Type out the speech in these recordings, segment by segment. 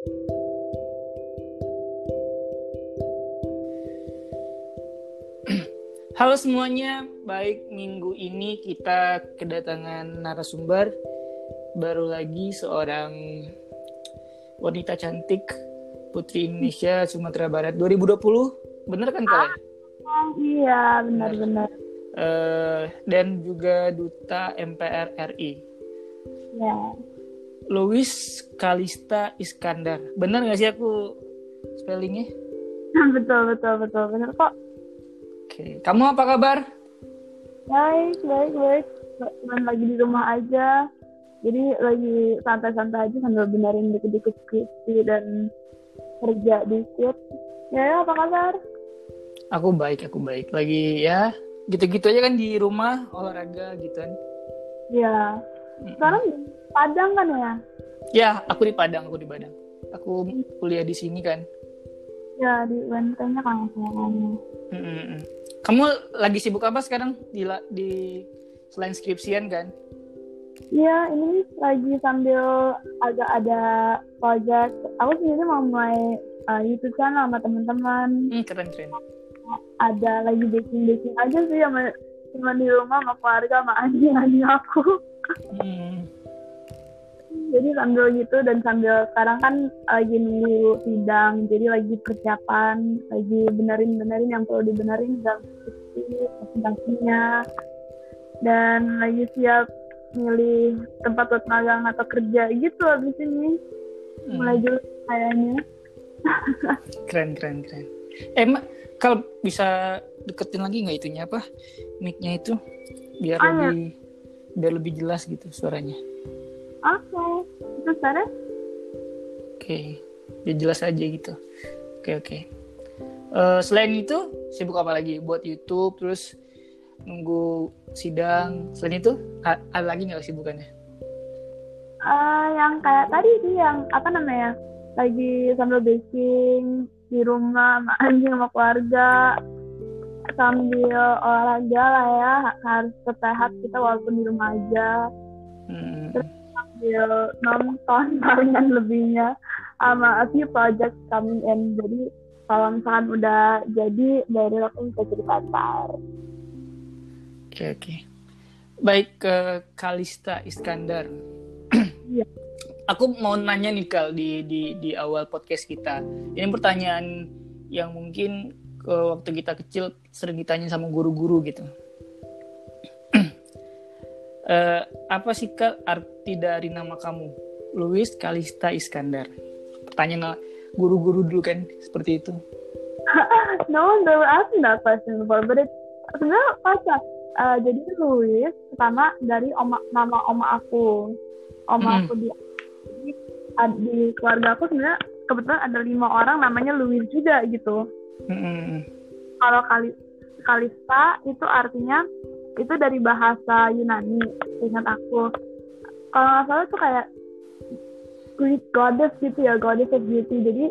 Halo semuanya, baik minggu ini kita kedatangan narasumber baru lagi seorang wanita cantik Putri Indonesia Sumatera Barat 2020, bener kan kalian? Oh, iya, benar-benar. Uh, dan juga duta MPR RI. Ya. Louis Kalista Iskandar, bener gak sih aku spellingnya? betul betul betul bener kok. Oke, kamu apa kabar? Baik, baik, baik. Cuma lagi di rumah aja. Jadi lagi santai-santai aja sambil benerin dikit-dikit skripsi dan kerja dikit. Ya, ya, apa kabar? Aku baik, aku baik. Lagi ya gitu-gitu aja kan di rumah olahraga gitu kan. Ya. Sekarang di Padang kan ya? Ya, aku di Padang, aku di Padang. Aku kuliah di sini kan. Ya, di UNT-nya kan kamu. -mm. Kamu lagi sibuk apa sekarang di di selain skripsian kan? Iya, ini lagi sambil agak ada project. Aku sendiri mau mulai uh, YouTube channel sama teman-teman. Hmm, keren keren. Ada lagi baking baking aja sih sama cuma di rumah sama keluarga sama anjing-anjing aku. Hmm. Jadi sambil gitu dan sambil sekarang kan lagi nunggu sidang, jadi lagi persiapan, lagi benerin-benerin yang perlu dibenerin dan sidangnya dan lagi siap milih tempat buat magang atau kerja gitu abis ini hmm. mulai dulu kayaknya keren keren keren eh kalau bisa deketin lagi nggak itunya apa micnya itu biar oh, lebih ya. Biar lebih jelas gitu suaranya oke okay. itu suara oke okay. biar jelas aja gitu oke okay, oke okay. uh, selain itu sibuk apa lagi buat YouTube terus nunggu sidang selain itu ada lagi nggak kesibukannya uh, yang kayak tadi sih yang apa namanya lagi sambil baking di rumah sama anjing sama keluarga sambil olahraga lah ya harus sehat kita walaupun di rumah aja. Hmm. terus sambil nonton palingan lebihnya sama a few project coming in. Jadi kalau misalkan udah jadi dari aku bisa cerita ntar oke oke. Baik ke Kalista Iskandar. Iya. aku mau nanya nih Kal di di di awal podcast kita. Ini pertanyaan yang mungkin ke waktu kita kecil sering ditanya sama guru-guru gitu. Uh, apa sih Kak arti dari nama kamu? Louis Kalista Iskandar. Pertanyaan guru-guru dulu kan seperti itu. No ever asked that question before but it sebenarnya pas uh, jadi Louis pertama dari oma nama oma aku. Oma mm. aku di di, di keluarga aku sebenarnya kebetulan ada lima orang namanya Louis juga gitu mm. kalau kali Kalista itu artinya itu dari bahasa Yunani ingat aku. Kalau nggak salah tuh kayak Greek goddess gitu ya goddess of beauty. Jadi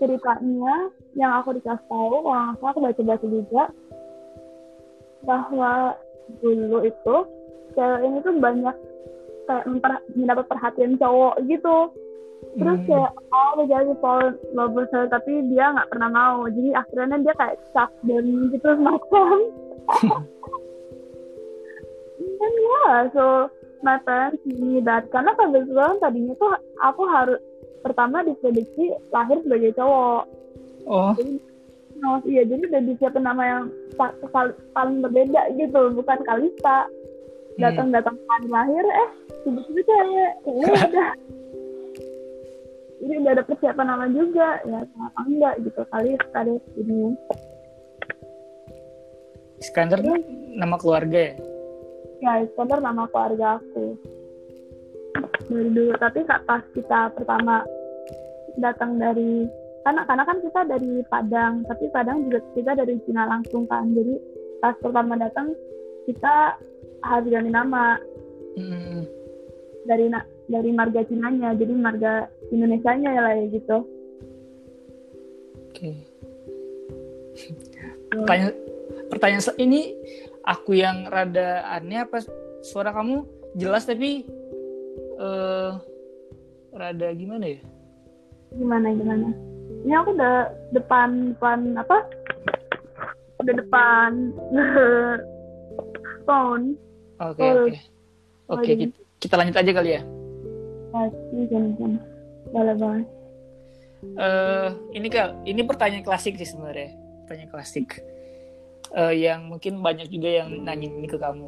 ceritanya yang aku dikasih tahu kalau nggak aku baca-baca juga bahwa dulu itu cewek ini tuh banyak kayak mendapat perhatian cowok gitu terus hmm. kayak oh jadi fall love her tapi dia nggak pernah mau. Jadi akhirnya dia kayak stuck dan gitu semacam dan ya so my parents see that. Karena kebetulan tadinya tuh aku harus pertama diprediksi lahir sebagai cowok. Oh. Jadi, oh, iya jadi udah disiapin nama yang paling berbeda gitu bukan Kalista. Datang datang hari lahir eh tiba-tiba cewek ya udah jadi udah ada persiapan nama juga ya kenapa enggak gitu kali sekali ini. Iskandar ya. nama keluarga ya? Ya Iskandar nama keluarga aku. Dari dulu tapi pas kita pertama datang dari karena karena kan kita dari Padang tapi Padang juga kita dari Cina langsung kan. Jadi pas pertama datang kita harus ganti nama. Hmm. dari dari marga Cinanya jadi marga Indonesia nya ya lah ya gitu. Oke. Okay. pertanyaan pertanyaan ini aku yang rada aneh apa suara kamu? Jelas tapi uh, rada gimana ya? Gimana gimana? Ini aku udah depan depan apa? Udah depan phone. Oke oke. Oke kita, kita lanjut aja kali ya. Pasti boleh boleh eh ini kak, ini pertanyaan klasik sih sebenarnya, pertanyaan klasik. Eh, yang mungkin banyak juga yang nanya ini ke kamu.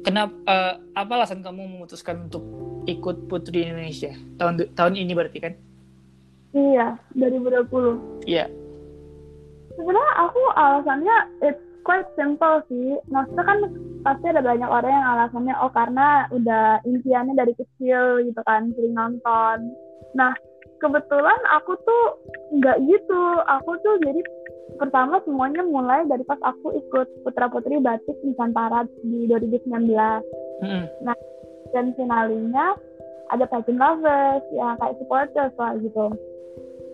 Kenapa? eh, apa alasan kamu memutuskan untuk ikut Putri Indonesia tahun tahun ini berarti kan? iya 2020 Iya. sebenarnya aku alasannya it's quite simple sih. Maksudnya kan pasti ada banyak orang yang alasannya oh karena udah impiannya dari kecil gitu kan sering nonton. Nah kebetulan aku tuh nggak gitu. Aku tuh jadi pertama semuanya mulai dari pas aku ikut putra putri batik Nusantara di 2019 Mm-mm. dan finalinya ada pageant lovers yang kayak supporters lah gitu.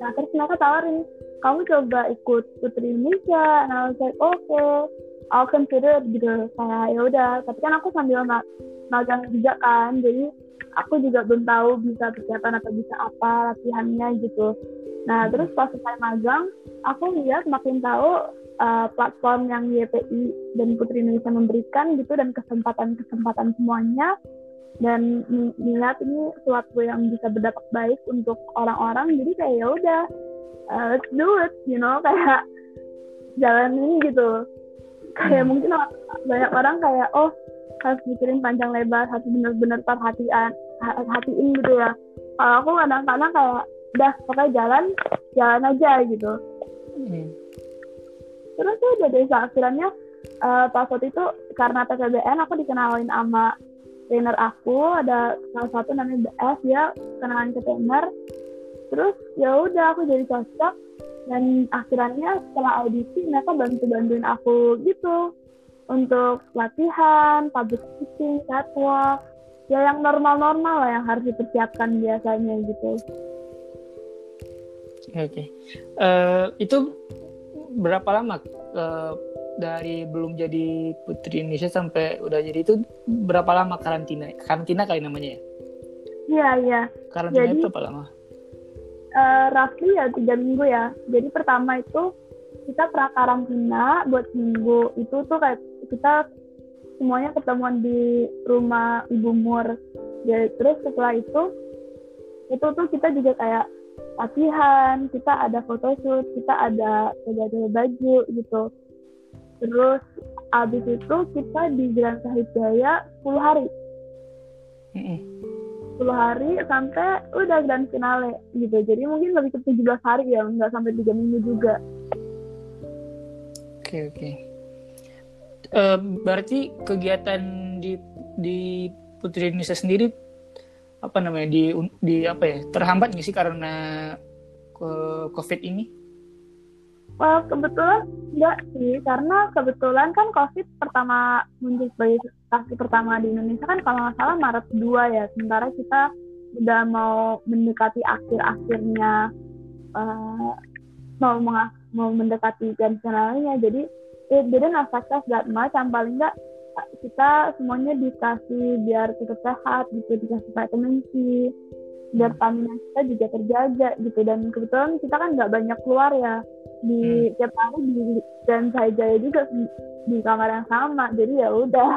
Nah terus mereka tawarin kamu coba ikut Putri Indonesia I was like okay I'll consider it gitu. Kayak ya udah. Tapi kan aku sambil ma- magang juga kan jadi aku juga belum tahu bisa persiapan atau bisa apa latihannya gitu. Nah terus pas saya magang aku lihat makin tahu uh, platform yang YPI dan Putri Indonesia memberikan gitu dan kesempatan-kesempatan semuanya dan ngeliat ini suatu yang bisa berdampak baik untuk orang-orang jadi kayak ya udah uh, let's do it you know kayak jalanin gitu kayak Hmm. mungkin banyak orang kayak oh harus mikirin panjang lebar harus benar-benar perhatian ha- hatiin gitu ya kalau aku kadang-kadang kayak udah pokoknya jalan jalan aja gitu Mm. terus tuh deh akhirnya eh, pas waktu itu karena PPBN aku dikenalin sama trainer aku ada salah satu namanya BS dia kenalan ke trainer terus ya udah aku jadi cocok dan akhirnya setelah audisi mereka bantu bantuin aku gitu untuk latihan, public speaking, catwalk, ya yang normal-normal lah yang harus dipersiapkan biasanya gitu. Oke. Eh, itu berapa lama eh, dari belum jadi Putri Indonesia sampai udah jadi itu berapa lama karantina? Karantina kali namanya ya? Iya iya. Karantina Jadi- itu berapa lama? Eh, roughly ya tiga minggu ya. Jadi pertama itu kita pra karantina buat minggu itu tuh kayak kita semuanya ketemuan di rumah ibu mur. Jadi terus setelah itu itu tuh kita juga kayak latihan, kita ada photoshoot, kita ada jaga baju gitu. Terus abis itu kita di Jalan Sahid Jaya 10 hari. Mm-mm. 10 hari sampai udah grand finale gitu. Jadi mungkin lebih ke 17 hari ya, nggak sampai 3 minggu juga. Oke oke. Eh, berarti kegiatan di di Putri Indonesia sendiri apa namanya di di apa ya terhambat nggak sih karena ke- COVID ini? Well, kebetulan enggak sih, karena kebetulan kan COVID pertama muncul sebagai kasus pertama di Indonesia kan kalau nggak salah Maret 2 ya, sementara kita udah mau mendekati akhir-akhirnya eh, mau mau mendekati grand finalnya, jadi it didn't affect us that much, yang paling nggak kita semuanya dikasih biar tetap sehat gitu, dikasih vitamin C, biar stamina kita juga terjaga gitu, dan kebetulan kita kan nggak banyak keluar ya, di tiap hari di dan saya jaya juga di- di kamar yang sama. Jadi ya udah.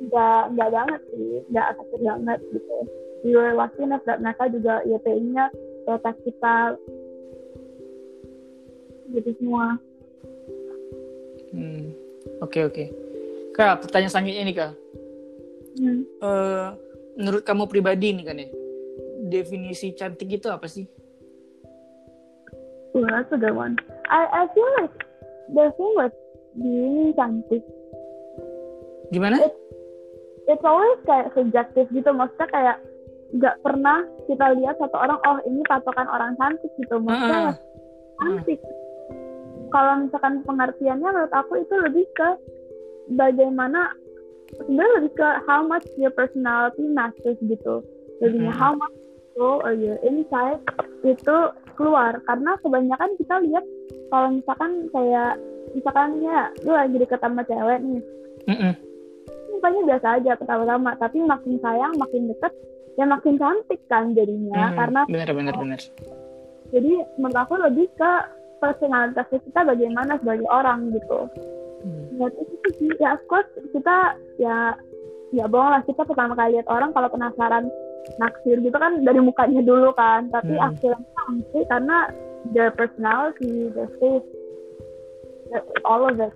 Nggak nggak banget sih. Nggak efektif banget gitu. Lucky enough that mereka juga YPI-nya protect kita. Gitu semua. Hmm, Oke oke. Kak, pertanyaan selanjutnya nih kak. hmm. Eh, menurut kamu pribadi nih kan ya, definisi cantik itu apa sih? Ooh, that's a good one I I feel like the thing with being cantik. Gimana? it's always kayak subjektif gitu. Maksudnya kayak nggak pernah kita lihat satu orang oh ini patokan orang cantik gitu. Maksudnya Ah, cantik. Kalau misalkan pengertiannya menurut aku itu lebih ke bagaimana sebenarnya lebih ke how much your personality matters gitu. Lebihnya Mhm. how much you or your inside itu keluar. Karena kebanyakan kita lihat kalau misalkan kayak misalkan ya lu lagi deket sama cewek nih. Mm-mm. mukanya biasa aja pertama-tama. Tapi makin sayang makin deket ya makin cantik kan jadinya. Hmm, karena benar benar benar. jadi menurut aku lebih ke personalitas kita bagaimana sebagai orang gitu Hmm. ya itu sih ya of course kita ya ya bohong lah kita pertama kali lihat orang kalau penasaran naksir gitu kan dari mukanya dulu kan tapi Hmm. akhirnya nanti karena their personality their face their- all of it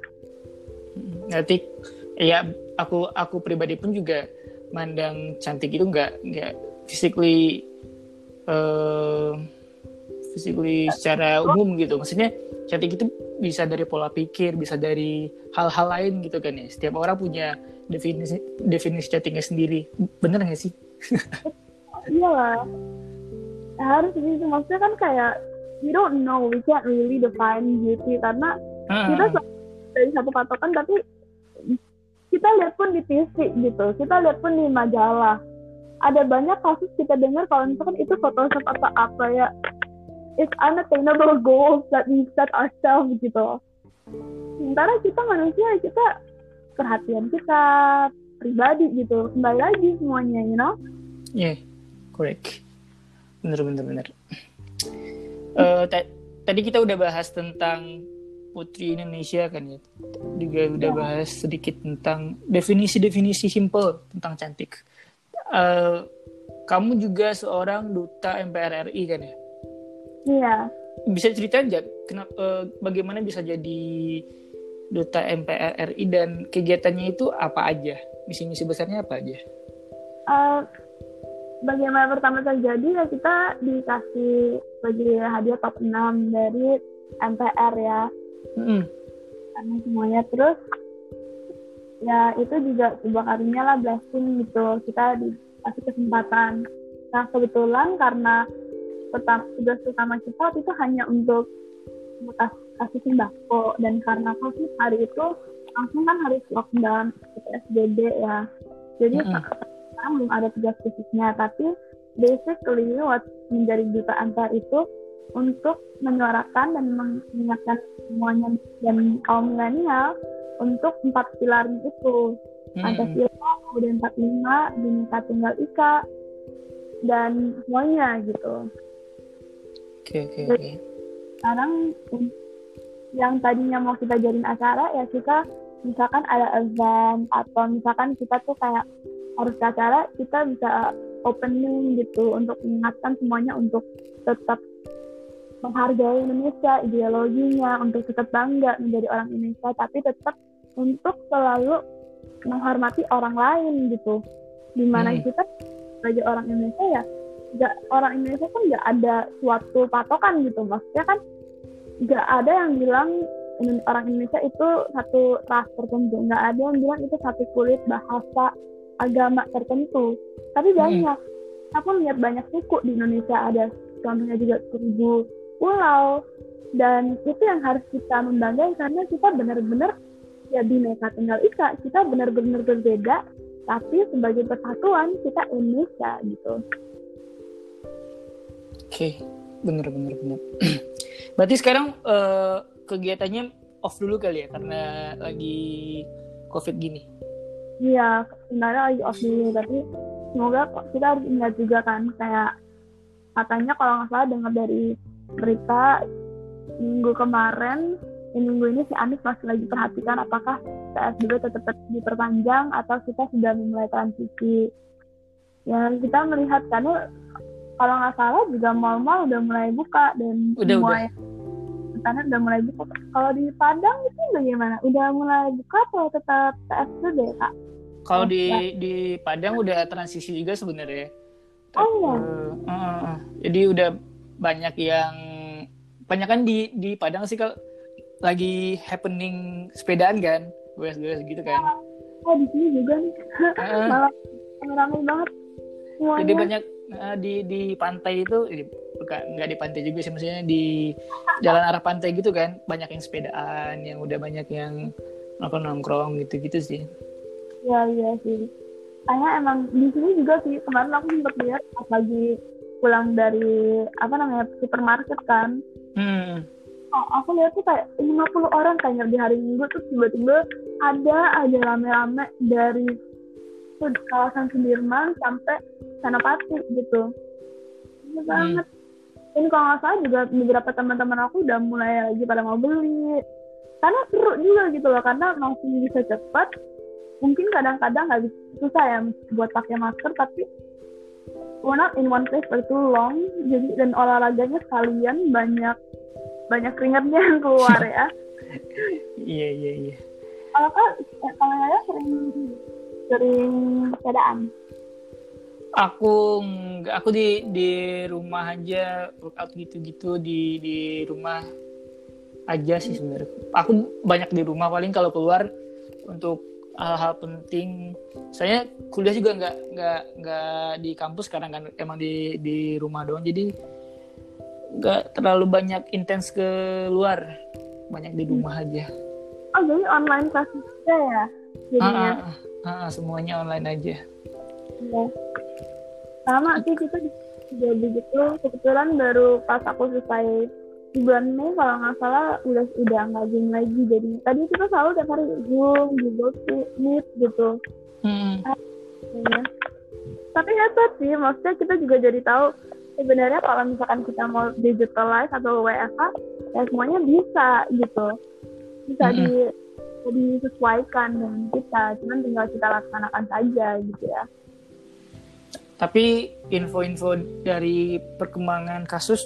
Nanti ya aku aku pribadi pun juga mandang cantik itu nggak nggak physically eh physically secara umum gitu. Maksudnya cantik itu bisa dari pola pikir, bisa dari hal-hal lain gitu kan ya. Setiap orang punya definisi definisi cantiknya sendiri. Bener nggak sih? iya lah. Harus gitu maksudnya kan kayak we don't know. We can't really define beauty karena Ah, kita dari satu patokan tapi kita lihat pun di TV gitu. Kita lihat pun di majalah. Ada banyak kasus kita dengar kalau misalkan itu Photoshop atau apa ya it's unattainable goals that we set ourselves gitu sementara kita manusia kita perhatian kita pribadi gitu kembali lagi semuanya you know Yeah, correct. Bener bener bener. Ta- tadi kita udah bahas tentang Putri Indonesia kan ya. Juga udah bahas sedikit tentang definisi-definisi simple tentang cantik. Eh, kamu juga seorang duta MPR RI kan ya? Iya Bisa cerita aja kenapa eh, bagaimana bisa jadi duta MPR RI dan kegiatannya itu apa aja? Misi-misi besarnya apa aja? Eh, bagaimana pertama terjadi ya kita dikasih bagi hadiah top 6 dari MPR ya Mm-mm. karena semuanya terus ya itu juga sebuah karunia lah blessing gitu kita dikasih kesempatan nah kebetulan karena pertama tugas utama kita waktu itu hanya untuk kasih sembako dan karena covid hari itu langsung kan harus lockdown PSBB ya jadi Mm-mm. sekarang belum ada tugas khususnya tapi basically what menjadi duta MPR itu untuk menyuarakan dan mengingatkan semuanya dan kaum milenial untuk empat pilarnya itu Mm-mm. Pancasila, kemudian 45, Bhinneka Tunggal Ika, dan semuanya gitu. Oke oke oke. Sekarang yang tadinya mau kita jalin acara ya kita misalkan ada event atau misalkan kita tuh kayak harus ke acara kita bisa opening gitu untuk mengingatkan semuanya untuk tetap menghargai Indonesia, ideologinya, untuk tetap bangga menjadi orang Indonesia, tapi tetap untuk selalu menghormati orang lain gitu. Di mana Hmm. kita sebagai orang Indonesia ya, nggak orang Indonesia kan nggak ada suatu patokan gitu, maksudnya kan nggak ada yang bilang orang Indonesia itu satu ras tertentu, nggak ada yang bilang itu satu kulit, bahasa, agama tertentu. Tapi Hmm. banyak, kita pun lihat banyak suku di Indonesia. Ada contohnya juga seribu pulau. Dan itu yang harus kita membanggakan karena kita benar-benar ya bineka tunggal ika. Kita benar-benar berbeda tapi sebagai persatuan kita Indonesia gitu Oke, bener bener bener. Berarti sekarang eh, kegiatannya off dulu kali ya karena lagi covid gini. iya sebenarnya lagi off dulu tapi semoga kita harus ingat juga kan kayak katanya kalau nggak salah dengar dari berita minggu kemarin ya minggu ini si Anies masih lagi perhatikan apakah PSBB tetap diperpanjang atau kita sudah memulai transisi ya kita melihat karena kalau nggak salah juga mal-mal udah mulai buka dan Udah, semua udah. internet udah mulai buka kalau di Padang itu bagaimana udah mulai buka atau tetap PSBB kak Kalau di ya. di Padang udah transisi juga sebenarnya. Oh, iya. Eh, eh. Jadi udah banyak yang banyak kan di di Padang sih kalau lagi happening sepedaan kan, gue-gue gitu kan. oh di sini juga nih Heeh. malah ramai banget semuanya Jadi banyak eh, di di pantai itu eh, nggak di pantai juga sih maksudnya di jalan arah pantai gitu kan banyak yang sepedaan yang udah banyak yang nongkrong nongkrong gitu gitu sih. Iya iya sih. Kayaknya emang di sini juga sih kemarin aku sempat lihat pas lagi pulang dari apa namanya supermarket kan. Hmm. Oh, aku lihat tuh kayak 50 orang kayaknya di hari Minggu tuh tiba-tiba ada aja rame-rame dari kawasan Sudirman sampai Senopati gitu. Ini hmm. banget. Ini kalau nggak salah juga beberapa teman-teman aku udah mulai lagi pada mau beli. Karena seru juga gitu loh karena masih bisa cepat mungkin kadang-kadang nggak bisa susah ya buat pakai masker tapi we're not in one place for too long. Jadi dan olahraganya sekalian banyak banyak keringatnya yang keluar ya. Iya iya iya. Kalau kan kalau saya sering sering sepedaan aku aku di di rumah aja workout gitu-gitu di di rumah aja sih sebenarnya. Aku banyak di rumah paling kalau keluar untuk hal-hal penting. Saya kuliah juga nggak nggak nggak di kampus karena kan emang di di rumah doang jadi nggak terlalu banyak intens ke luar banyak di rumah aja. Oh jadi online kelas juga ya jadinya? Ah, ah, ah, ah, semuanya online aja. Ya sama sih kita juga begitu kebetulan baru pas aku selesai di bulan Mei kalau nggak salah udah udah nggak zoom lagi jadi tadi kita selalu tiap hari zoom google meet gitu hmm. ya. tapi hebat sih maksudnya kita juga jadi tahu sebenarnya kalau misalkan kita mau digitalize atau WFH ya semuanya bisa gitu bisa hmm. di disesuaikan dengan kita cuman tinggal kita laksanakan saja gitu ya tapi info-info dari perkembangan kasus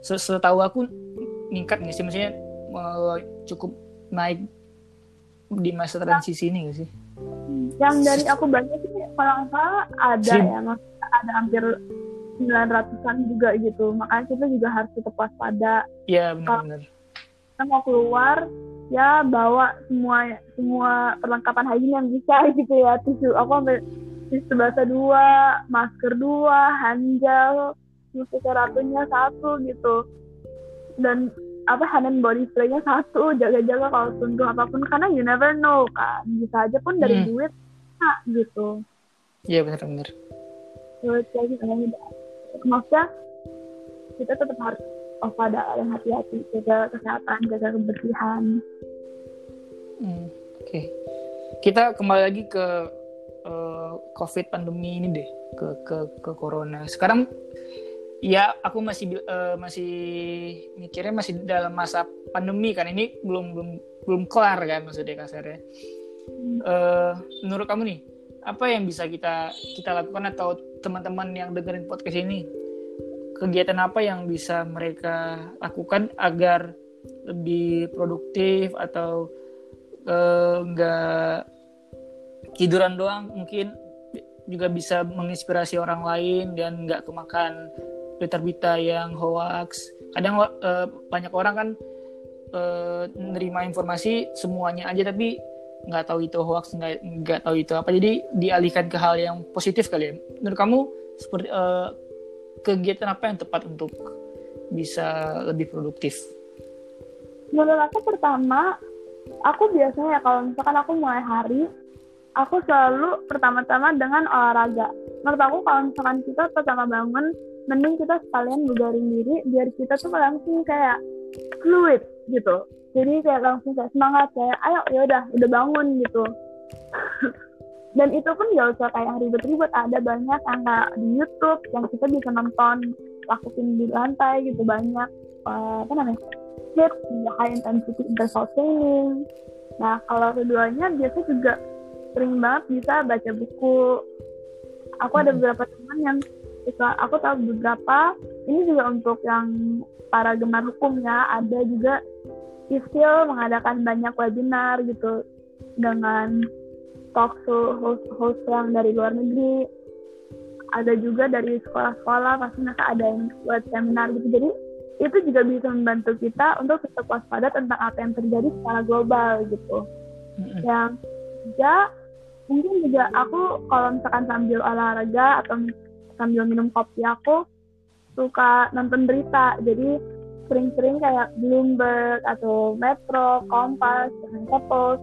setahu aku meningkat nggak sih? Maksudnya cukup naik di masa transisi ini nggak sih? Yang dari aku baca sih kalau nggak salah ada Sim. ya ada hampir 900-an juga gitu. Makanya kita juga harus tetap waspada. Iya benar-benar. kita mau keluar ya bawa semua semua perlengkapan hygiene yang bisa gitu ya. Tisu aku ambil tisu basah dua, masker dua, handgel, ratunya satu gitu. Dan apa hand and body spray-nya satu, jaga-jaga kalau tunduh apa pun karena you never know kan. Bisa aja pun dari hmm. duit nah, gitu. Iya benar-benar. Terus lagi maksudnya kita tetap harus waspada dan hati-hati jaga kesehatan, jaga kebersihan. Hmm, Oke, okay. kita kembali lagi ke uh, covid pandemi ini deh ke ke ke corona. Sekarang ya aku masih uh, masih mikirnya masih dalam masa pandemi kan. Ini belum belum belum kelar kan maksudnya kasarnya. Uh, menurut kamu nih apa yang bisa kita kita lakukan atau teman-teman yang dengerin podcast ini? Kegiatan apa yang bisa mereka lakukan agar lebih produktif atau nggak uh, tiduran doang mungkin juga bisa menginspirasi orang lain dan nggak kemakan berita-berita yang hoax. Kadang uh, banyak orang kan uh, nerima informasi semuanya aja tapi nggak tahu itu hoax nggak nggak tahu itu apa jadi dialihkan ke hal yang positif kali ya. Menurut kamu seperti uh, kegiatan apa yang tepat untuk bisa lebih produktif? Menurut aku pertama, aku biasanya kalau misalkan aku mulai hari aku selalu pertama-tama dengan olahraga. Menurut aku kalau misalkan kita pertama bangun, mending kita sekalian bugarin diri biar kita tuh langsung kayak fluid gitu. Jadi kayak langsung kayak semangat kayak ayo ya udah udah bangun gitu. Dan itu pun gak usah kayak ribet-ribet, ada banyak yang kayak di YouTube yang kita bisa nonton lakuin di lantai gitu banyak uh, apa namanya hit high intensity interval training. Nah kalau keduanya biasanya juga sering banget bisa baca buku. Aku ada hmm. beberapa teman yang suka aku tahu beberapa. Ini juga untuk yang para gemar hukum ya. Ada juga Isil mengadakan banyak webinar gitu dengan talk show host-host yang dari luar negeri. Ada juga dari sekolah-sekolah pasti mereka ada yang buat seminar gitu. Jadi itu juga bisa membantu kita untuk tetap waspada tentang apa yang terjadi secara global gitu. Mm-hmm. yang ketiga mungkin juga aku kalau misalkan sambil olahraga atau sambil minum kopi aku suka nonton berita jadi sering-sering kayak Bloomberg atau Metro, Kompas, dan Post.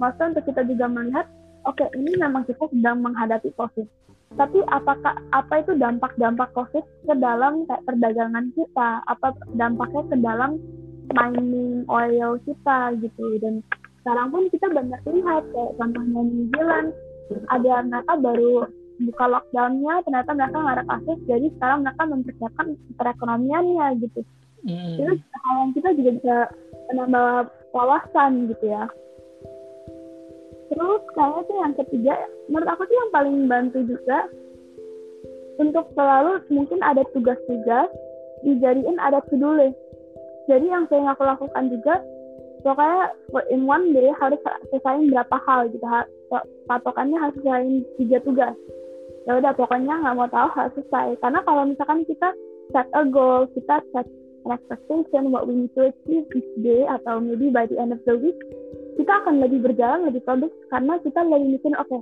Maksudnya untuk kita juga melihat, oke okay, ini memang kita sedang menghadapi COVID. Tapi apakah apa itu dampak-dampak COVID ke dalam kayak perdagangan kita? Apa dampaknya ke dalam mining oil kita gitu? Dan sekarang pun kita banyak lihat kayak contohnya New Zealand ada mereka baru buka lockdownnya ternyata mereka nggak ada kasus jadi sekarang mereka mempersiapkan perekonomiannya gitu. Mm. terus hal yang kita juga bisa menambah wawasan gitu ya. Terus kayaknya tuh yang ketiga menurut aku tuh yang paling bantu juga untuk selalu mungkin ada tugas-tugas dijadiin ada to-do list jadi yang sering aku lakukan juga pokoknya in one day harus selesaiin berapa hal gitu. Patokannya harus selesaiin tiga tugas. Ya udah pokoknya nggak mau tahu harus selesai. Karena kalau misalkan kita set a goal kita set an expectation what we need to achieve each day atau maybe by the end of the week kita akan lebih berjalan lebih produktif karena kita lebih mikir oke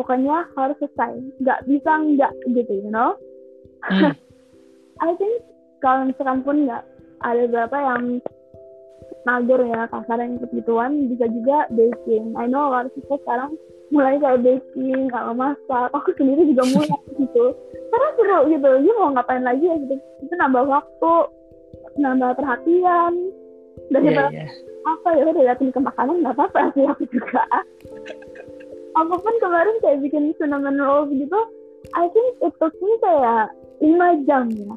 pokoknya harus selesai. Nggak bisa nggak gitu you know? Mm. I think kalau misalkan pun nggak ada beberapa yang mager ya kasar yang gituan bisa juga baking. I know a lot of people sekarang mulai kayak baking kalau masak. Aku sendiri juga mulai gitu. Karena seru gitu. Dia mau ngapain lagi ya gitu. Itu nambah waktu nambah perhatian. Iya, daripada iya. apa ya udah liatin ke makanan nggak apa-apa sih aku juga. Aku pun kemarin kayak bikin cinnamon rolls gitu I think it took me kayak lima jam ya.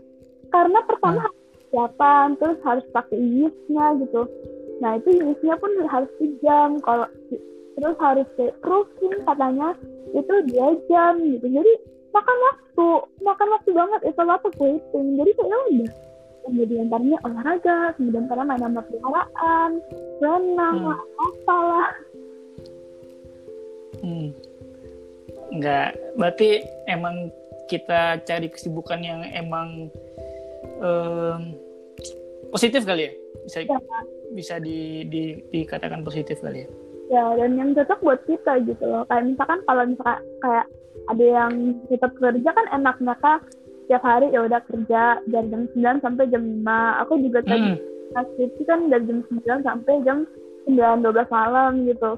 Karena pertama harus persiapan terus harus pakai yeastnya gitu. Nah itu yeastnya pun harus jam kalau terus harus kayak proofing katanya. Itu dua jam gitu. Jadi makan waktu makan waktu banget. Itu of waiting jadi kayak ya udah kemudian tadinya olahraga kemudian karena main sama peliharaan renang Hmm. lah apalah. Hmm. Enggak, berarti emang kita cari kesibukan yang emang em, positif kali ya? Bisa ya, bisa di, di dikatakan positif kali ya? ya dan yang cocok buat kita gitu loh kayak misalkan kalau misalkan kayak ada yang tetap kerja kan enak mereka tiap hari ya udah kerja dari jam 9 sampai jam 5 aku juga tadi Hmm. skripsi kan dari jam 9 sampai jam 9 12 malam gitu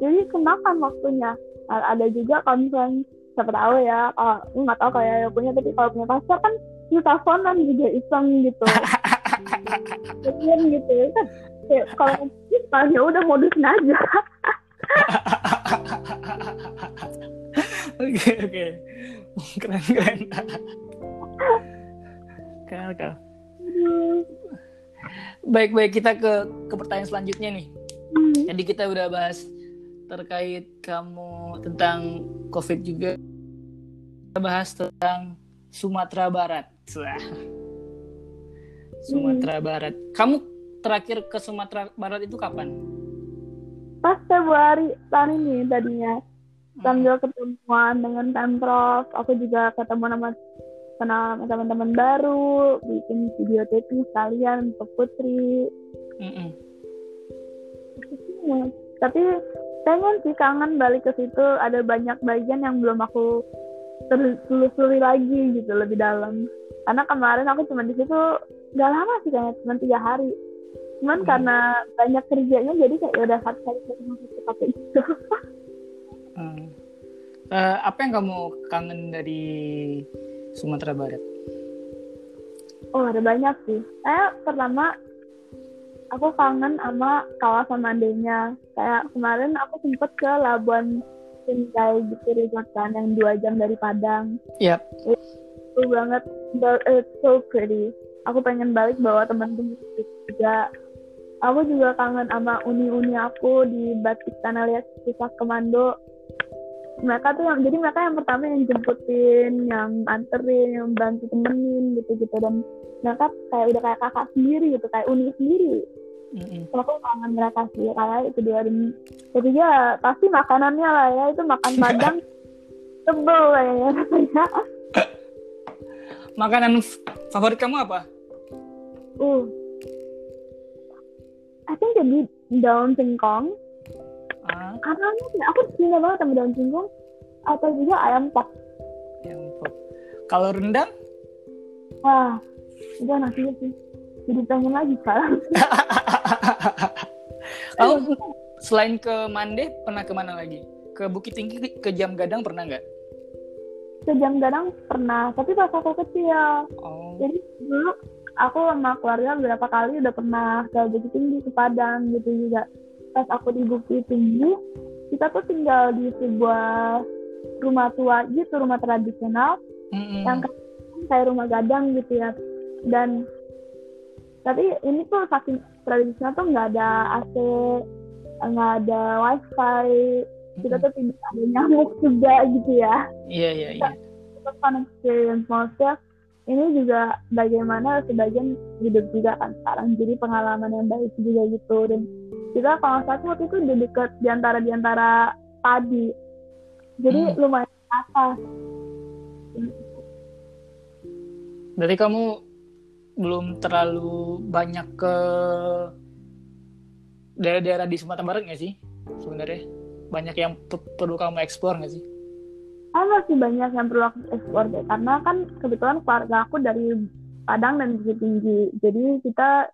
jadi kemakan waktunya Nah, ada juga kalau misalnya siapa tahu ya aku nggak tahu kayak ya punya tapi kalau punya pacar kan bisa teleponan juga iseng gitu Jadian gitu kan kayak kalau kita ya udah modusin aja Oke oke, keren keren. Keren keren. Baik baik kita ke ke pertanyaan selanjutnya nih. Hmm. Jadi kita udah bahas terkait kamu tentang COVID juga. Kita bahas tentang Sumatera Barat. Wah. Sumatera Barat. Kamu terakhir ke Sumatera Barat itu kapan? pas Februari tahun ini tadinya sambil ketemuan dengan pemprov. Aku juga ketemu sama kenal sama teman-teman baru. Bikin video taping sekalian untuk Putri. Mm-mm. Ya, tapi pengen sih kangen balik ke situ. Ada banyak bagian yang belum aku telusuri lagi gitu lebih dalam karena kemarin aku cuma di situ gak lama sih kayaknya cuma tiga hari cuman Hmm. karena banyak kerjanya jadi kayak ya udah satu kali pakai itu Hmm. Eh, apa yang kamu kangen dari Sumatera Barat? oh ada banyak sih kayak pertama aku kangen sama kawasan mandainya kayak kemarin aku sempet ke Labuan Binjai gitu resort kan yang dua jam dari Padang Yap. Seru banget. But it's so pretty. Aku pengen balik bawa teman-teman juga. Aku juga kangen sama uni-uni aku di Batik Tanah Liat Pusat Komando. Mereka tuh yang jadi mereka yang pertama yang jemputin yang anterin yang bantu temenin gitu gitu dan mereka kayak udah kayak kakak sendiri gitu kayak uni sendiri. Mm-mm. so, aku kangen mereka sih kayak itu dia dan ketiga pasti makanannya lah ya. Itu makan padang. Tebel kayaknya rasanya Makanan favorit kamu apa? Uh. I think jadi daun singkong. Ah, Karena aku cinta banget sama daun singkong. Atau juga ayam pop. yang pop. Kalau rendang? Wah, itu enak juga sih. Jadi pengen lagi sekarang. Kamu selain ke Mande pernah ke mana lagi? Ke Bukit Tinggi, ke Jam Gadang pernah nggak? Sejam gadang pernah, tapi pas aku kecil. Oh, Jadi dulu aku sama keluarga beberapa kali udah pernah ke Bukit Tinggi, ke Padang gitu juga. Pas aku di Bukit Tinggi, kita tuh tinggal di sebuah rumah tua gitu rumah tradisional Mm-mm. yang kayak rumah gadang gitu ya dan tapi ini tuh saking tradisional tuh nggak ada AC nggak ada wifi kita tuh tidak ada nyamuk juga gitu ya. Iya iya iya. fun experience. Maksudnya ini juga bagaimana sebagian hidup juga kan sekarang. Jadi pengalaman yang baik juga gitu. Dan kita kalau salah waktu itu di dekat di antara di antara padi. Jadi Hmm. lumayan atas. Berarti kamu belum terlalu banyak ke daerah-daerah di Sumatera Barat nggak sih sebenarnya? Banyak yang pe- perlu kamu eksplor nggak sih? Ah, masih banyak yang perlu aku ekspor deh karena kan kebetulan keluarga aku dari Padang dan Bukit Tinggi jadi kita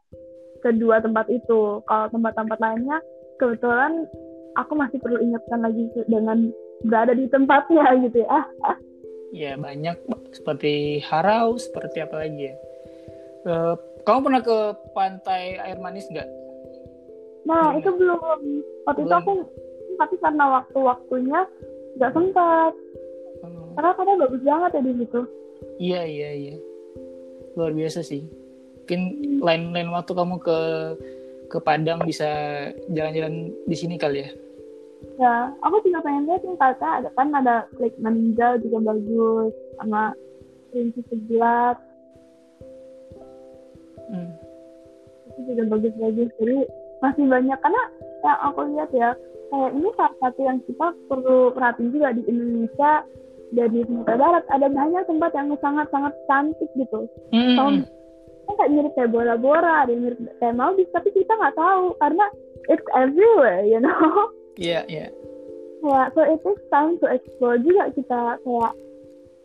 kedua tempat itu kalau tempat-tempat lainnya kebetulan aku masih perlu ingatkan lagi dengan berada di tempatnya gitu ya Ya banyak seperti Harau, seperti apa lagi ya? Eh, kamu pernah ke pantai air manis nggak? nah Belum itu belum waktu itu Belum. aku tapi karena waktu-waktunya nggak sempat Hmm, karena kadang bagus banget ya di situ Iya iya iya. Luar biasa sih. Mungkin lain-lain waktu kamu ke ke Padang bisa jalan-jalan di sini kali ya. ya aku juga pengen lihat nih kata ada kan ada Lake Maninjal juga bagus sama Princess Sebelat Hmm. itu juga bagus-bagus jadi masih banyak karena yang aku lihat ya kayak ini salah satu yang kita perlu perhatiin juga di Indonesia dan di Sumatera Barat ada banyak tempat yang sangat-sangat cantik gitu Hmm, Kalau hmm. kan kayak mirip kayak Bora-Bora ada yang mirip kayak Maldives tapi kita nggak tahu karena it's everywhere you know Iya iya. ya so it is time to explore juga kita kayak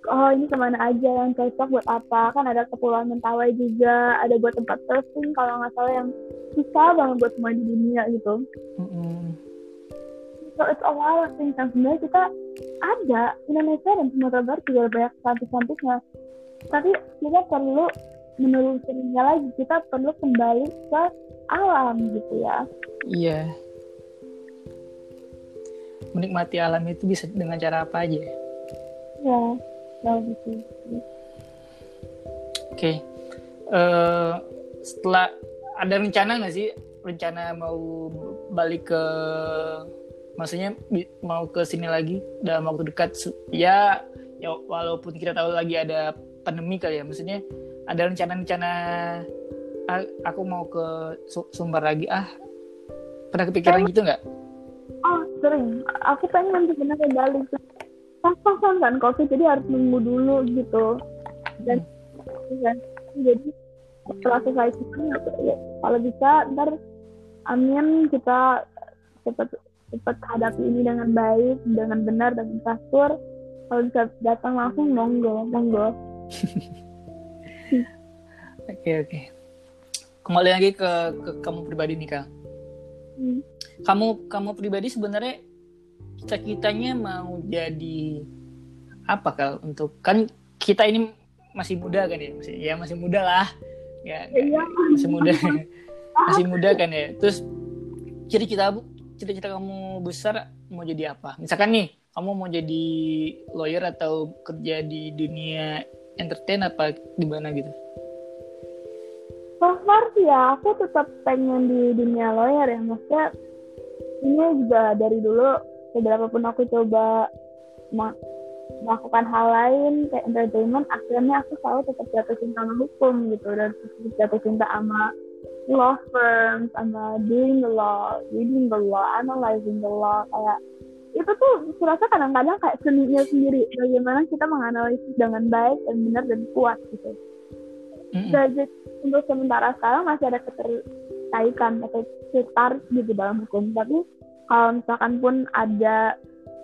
oh ini ke mana aja yang cocok buat apa kan ada kepulauan Mentawai juga ada buat tempat surfing kalau nggak salah yang susah banget buat semua di dunia gitu Mm-mm. So it's a lot of things yang sebenarnya kita ada Indonesia dan Sumatera Barat juga banyak cantik-cantiknya tapi kita perlu menelusurinya lagi kita perlu kembali ke alam gitu ya Iya. Menikmati alam itu bisa dengan cara apa aja? ya ya gitu Oke. Eh, setelah ada rencana nggak sih rencana mau balik ke maksudnya mau ke sini lagi dalam waktu dekat ya ya walaupun kita tahu lagi ada pandemi kali ya maksudnya ada rencana-rencana "Ah, aku mau ke Su- Sumbar lagi ah pernah kepikiran gitu nggak? Oh sering. Aku pengen sebenarnya balik. Pas-pasan kan covid jadi harus nunggu dulu gitu. Dan dan jadi setelah selesai itu ya, kalau bisa ntar amin kita cepat cepat hadapi ini dengan baik, dengan benar, dengan teratur. Kalau bisa datang langsung monggo, monggo. Oke oke. Kembali lagi ke, ke kamu pribadi nih kang. Hmm. Kamu kamu pribadi sebenarnya cita-citanya mau jadi apa kal untuk kan kita ini masih muda kan ya masih ya masih muda lah ya Iya. masih muda masih muda kan ya terus cita-cita cita-cita kamu besar mau jadi apa misalkan nih kamu mau jadi lawyer atau kerja di dunia entertain apa di mana gitu So far ya, aku tetap pengen di dunia lawyer ya. Maksudnya, ini juga dari dulu, seberapa pun aku coba melakukan hal lain, kayak entertainment, akhirnya aku selalu tetap jatuh cinta sama hukum gitu. Dan tetap jatuh cinta sama law firm, sama doing the law, reading the law, analyzing the law. Kayak, itu tuh serasa kadang-kadang kayak seninya sendiri. Bagaimana kita menganalisis dengan baik dan benar dan kuat gitu Mm-mm. jadi untuk sementara sekarang masih ada keterkaitan atau tertarik gitu dalam hukum tapi kalau misalkan pun ada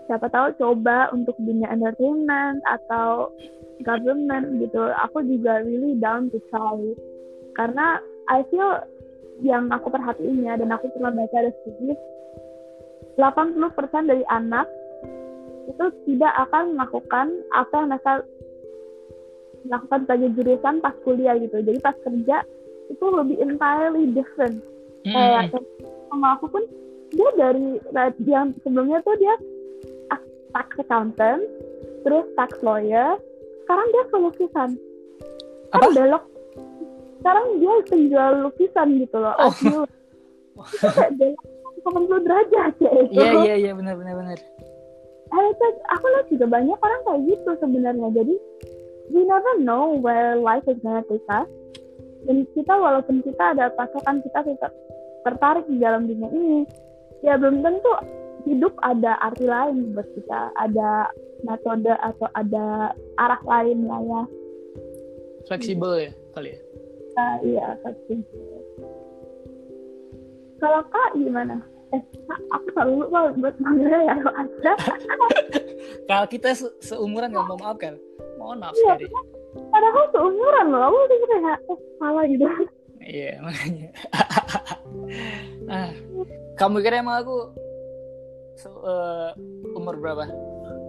siapa tahu coba untuk dunia entertainment atau government gitu aku juga really down to try karena I feel yang aku perhatiinnya dan aku pernah baca ada studi 80% dari anak itu tidak akan melakukan apa yang mereka melakukan sebagai jurusan pas kuliah gitu. Jadi pas kerja itu lebih entirely different. Kayak Mm-mm. sama aku pun dia dari yang sebelumnya tuh dia tax accountant terus tax lawyer sekarang dia ke lukisan kan belok sekarang dia penjual lukisan gitu loh Oh. Asli. Itu kayak belok 80 derajat ya itu Iya iya iya benar benar benar. Eh, itu aku lihat juga banyak orang kayak gitu sebenarnya jadi we never know where life is gonna take us dan kita walaupun kita ada pasokan kita tetap tertarik di dalam dunia ini ya belum tentu hidup ada arti lain buat kita ada metode atau ada arah lain lah ya Fleksibel ya kali ya. Nah, iya pasti kalau kak gimana eh aku selalu lupa buat manggilnya ya kalau ada Kalau kita se- seumuran nggak mau maaf kan? Mohon maaf Iya. sekali. padahal seumuran loh aku tuh kayak eh salah gitu Iya makanya. ah, kamu kira emang aku se- eh, umur berapa?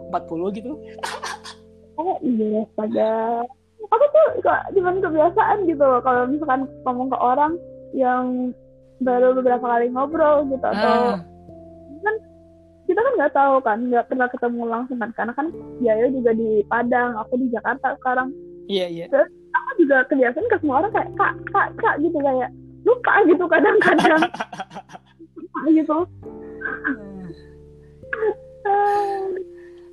40 gitu? Oh iya astaga. Aku tuh kok cuman kebiasaan gitu loh. Kalau misalkan ngomong ke orang yang baru beberapa kali ngobrol gitu atau Ah, kita kan nggak tahu kan nggak pernah ketemu langsung kan. Karena kan Yayo juga di Padang aku di Jakarta sekarang. Iya iya. aku juga kebiasaan ke semua orang kayak kak kak kak gitu kayak lupa gitu kadang-kadang. Gitu. Ah,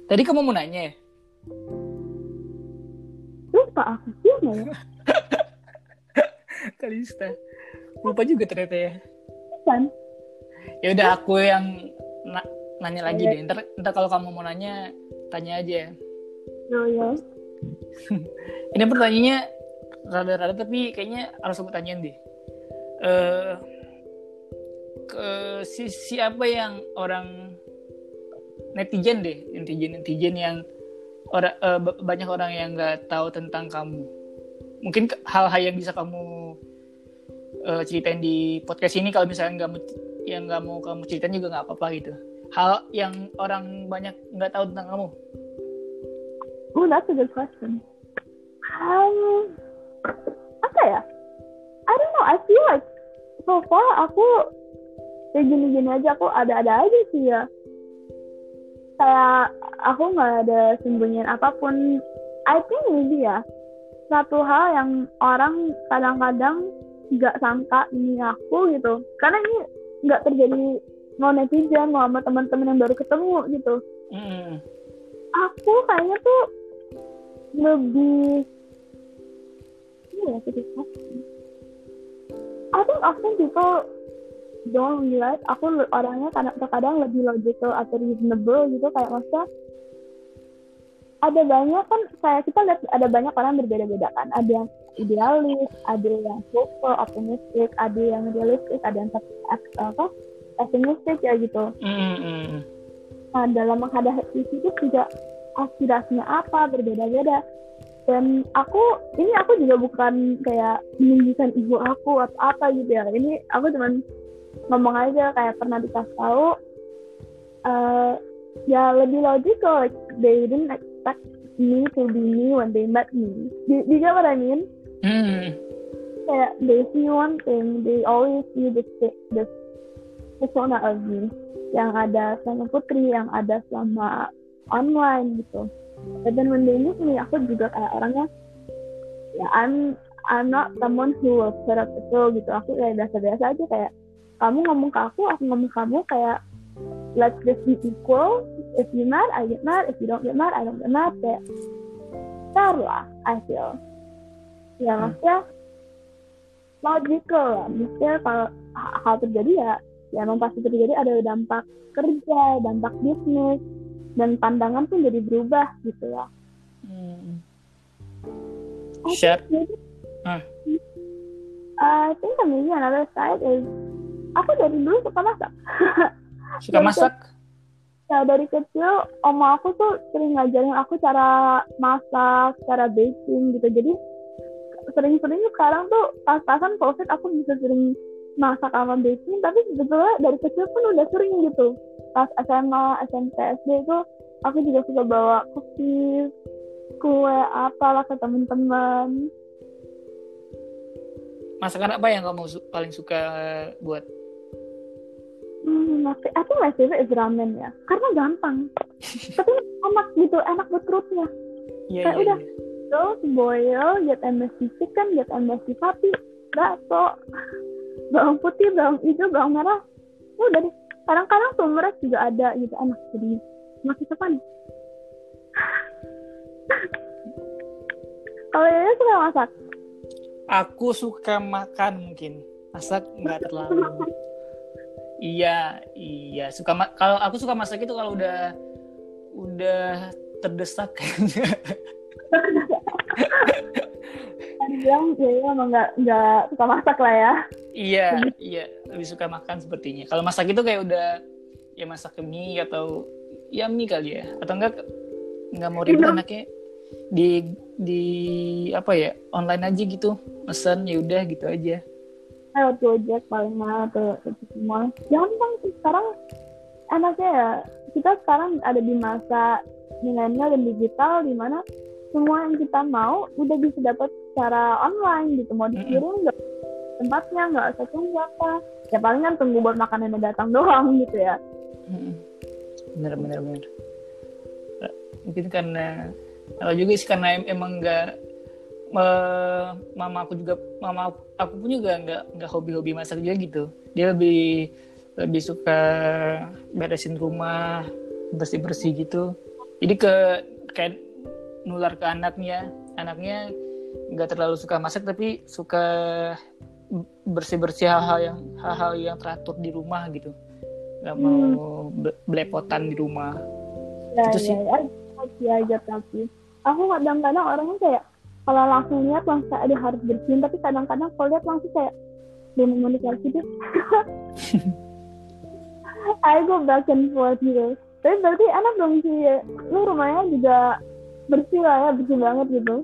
Tadi kamu mau nanya ya? Lupa aku gimana ya Kalista. Lupa juga ternyata ya. kan Ya udah aku yang na- nanya lagi deh. Ntar, ntar kalau kamu mau nanya, tanya aja. oh ya Ini pertanyaannya rada-rada tapi kayaknya harus aku tanyain deh. Eh ke si siapa yang orang netizen deh, netizen netizen yang orang ba- banyak orang yang nggak tahu tentang kamu. Mungkin hal-hal yang bisa kamu eh, ceritain di podcast ini kalau misalnya nggak yang nggak mau kamu ceritain juga nggak apa-apa gitu. Hal yang orang banyak nggak tahu tentang kamu. Oh, that's a good question. Um, apa ya? I don't know. I feel like so far aku kayak gini-gini aja. Aku ada-ada aja sih ya. Kayak aku nggak ada sembunyian apa pun. I think maybe ya satu hal yang orang kadang-kadang nggak sangka ini aku gitu. Karena ini nggak terjadi mau netizen mau sama teman-teman yang baru ketemu gitu Mm. aku kayaknya tuh lebih iya ya sedikit I think often people don't realize aku orangnya kadang terkadang lebih logical atau reasonable gitu kayak maksudnya ada banyak kan kayak kita lihat ada banyak orang berbeda-beda kan ada yang idealis ada yang hopeful optimistic ada yang realistis ada yang apa pesimistik ya gitu Mm, mm, Nah, dalam menghadapi itu juga aspirasinya apa berbeda-beda. Dan aku ini aku juga bukan kayak menunjukkan ibu aku atau apa gitu ya. Ini aku cuman ngomong aja kayak pernah dikasih tahu eh ya lebih logical like they didn't expect me to be me when they met me. Do, do you get what I mean? mm. kayak they see one thing, they always see this this persona of me yang ada sama Putri, yang ada sama online gitu. But then when they meet me, aku juga kayak orangnya, ya I'm I'm not someone who will put up a show gitu. Aku kayak biasa-biasa aja kayak kamu ngomong ke aku, aku ngomong ke kamu kayak let's just be equal. If you mad, I get mad. If you don't get mad, I don't get mad. Kayak fair lah, I feel. Ya maksudnya logical lah. Maksudnya kalau ha- hal terjadi ya, ya emang pasti terjadi ada dampak kerja, dampak bisnis, dan pandangan pun jadi berubah gitu ya. Mm. I Share. think maybe- Ah. I think maybe another side is aku dari dulu suka masak. Suka masak? Ya dari kecil oma aku tuh sering ngajarin aku cara masak, cara baking gitu. Jadi sering-sering sekarang tuh pas-pasan covid aku bisa sering masak sama baking. Tapi sebetulnya dari kecil pun udah sering gitu. Pas SMA, SMP, SD itu aku juga suka bawa cookies, kue apalah ke teman-teman. Masakan apa yang kamu su- paling suka buat? Hmm, think my favorite is ramen ya karena gampang tapi enak gitu enak buat perutnya Iya, Kayak iya, udah. iya. terus boil get MSG chicken get MSG sapi bakso bawang putih bawang hijau bawang merah udah deh kadang-kadang turmeric juga ada gitu enak jadi masih depan kalau ini suka masak Aku suka makan mungkin. Masak nggak terlalu. Iya, iya. Suka kalau aku suka masak itu kalau udah udah terdesak kayaknya. bilang ya ya emang nggak nggak suka masak lah ya iya, iya. Lebih suka makan sepertinya. Kalau masak itu kayak udah ya masak mie atau ya mie kali ya. Atau enggak nggak mau ribet anaknya di di apa ya online aja gitu pesan ya udah gitu aja lewat Gojek paling mah atau itu semua. Gampang sih sekarang enaknya ya kita sekarang ada di masa milenial dan digital di mana semua yang kita mau udah bisa dapat secara online gitu. Mau dikirim nggak tempatnya nggak usah tunggu apa. Ya paling kan tunggu buat makanannya datang doang gitu ya. Bener bener bener. Mungkin karena kalau juga sih karena em- emang nggak mama aku juga mama aku, pun juga nggak nggak hobi-hobi masak juga gitu. Dia lebih lebih suka beresin rumah bersih bersih gitu. Jadi ke kayak nular ke anaknya. Anaknya nggak terlalu suka masak tapi suka bersih bersih hal-hal yang hal-hal yang teratur di rumah gitu. Nggak mau be- belepotan di rumah. Ya Itu ya sih. ya. Aja tapi aku kadang-kadang orangnya kayak kalau langsung lihat langsung kayak harus bersihin. Tapi kadang-kadang kalau lihat langsung kayak dia komunikasi deh. I go back and forth gitu. Tapi berarti enak dong sih. Lu rumahnya juga bersih lah ya bersih banget gitu.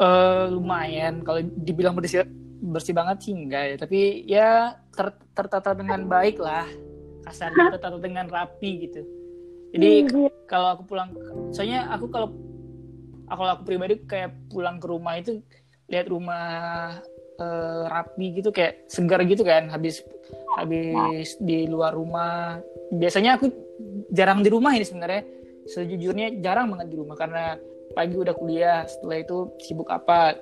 Eh lumayan. Kalau dibilang bersih bersih banget sih enggak ya. Tapi ya ter- tertata dengan baik lah. Kasarnya tertata dengan rapi gitu. Jadi iya. kalau aku pulang soalnya aku kalau kalau aku pribadi kayak pulang ke rumah itu lihat rumah eh, rapi gitu kayak segar gitu kan habis habis di luar rumah. Biasanya aku jarang di rumah ini sebenarnya. Sejujurnya jarang banget di rumah karena pagi udah kuliah setelah itu sibuk apa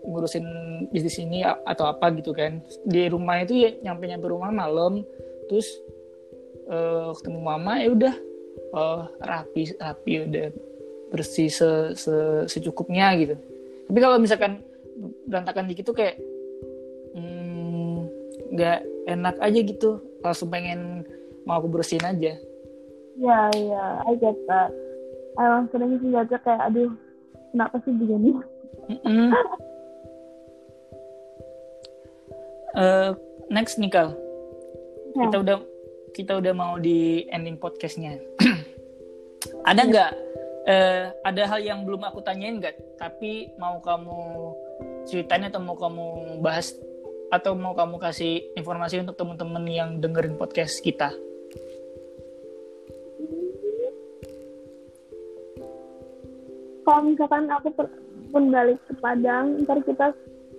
ngurusin bisnis ini atau apa gitu kan. Di rumah itu ya nyampe nyampe rumah malam terus eh, ketemu mama ya udah oh rapi rapi udah bersih se, se- secukupnya gitu tapi kalau misalkan berantakan dikit tuh kayak hmm, nggak enak aja gitu langsung pengen mau aku bersihin aja Iya, iya, I get that. Emang sering sih aja kayak, aduh, kenapa sih begini? Mm-mm. Eh, next nih Kal Ya. kita udah kita udah mau di ending podcastnya ada nggak eh, ada hal yang belum aku tanyain nggak? Tapi mau kamu ceritain atau mau kamu bahas atau mau kamu kasih informasi untuk teman-teman yang dengerin podcast kita? Kalau misalkan aku pun balik ke Padang, ntar kita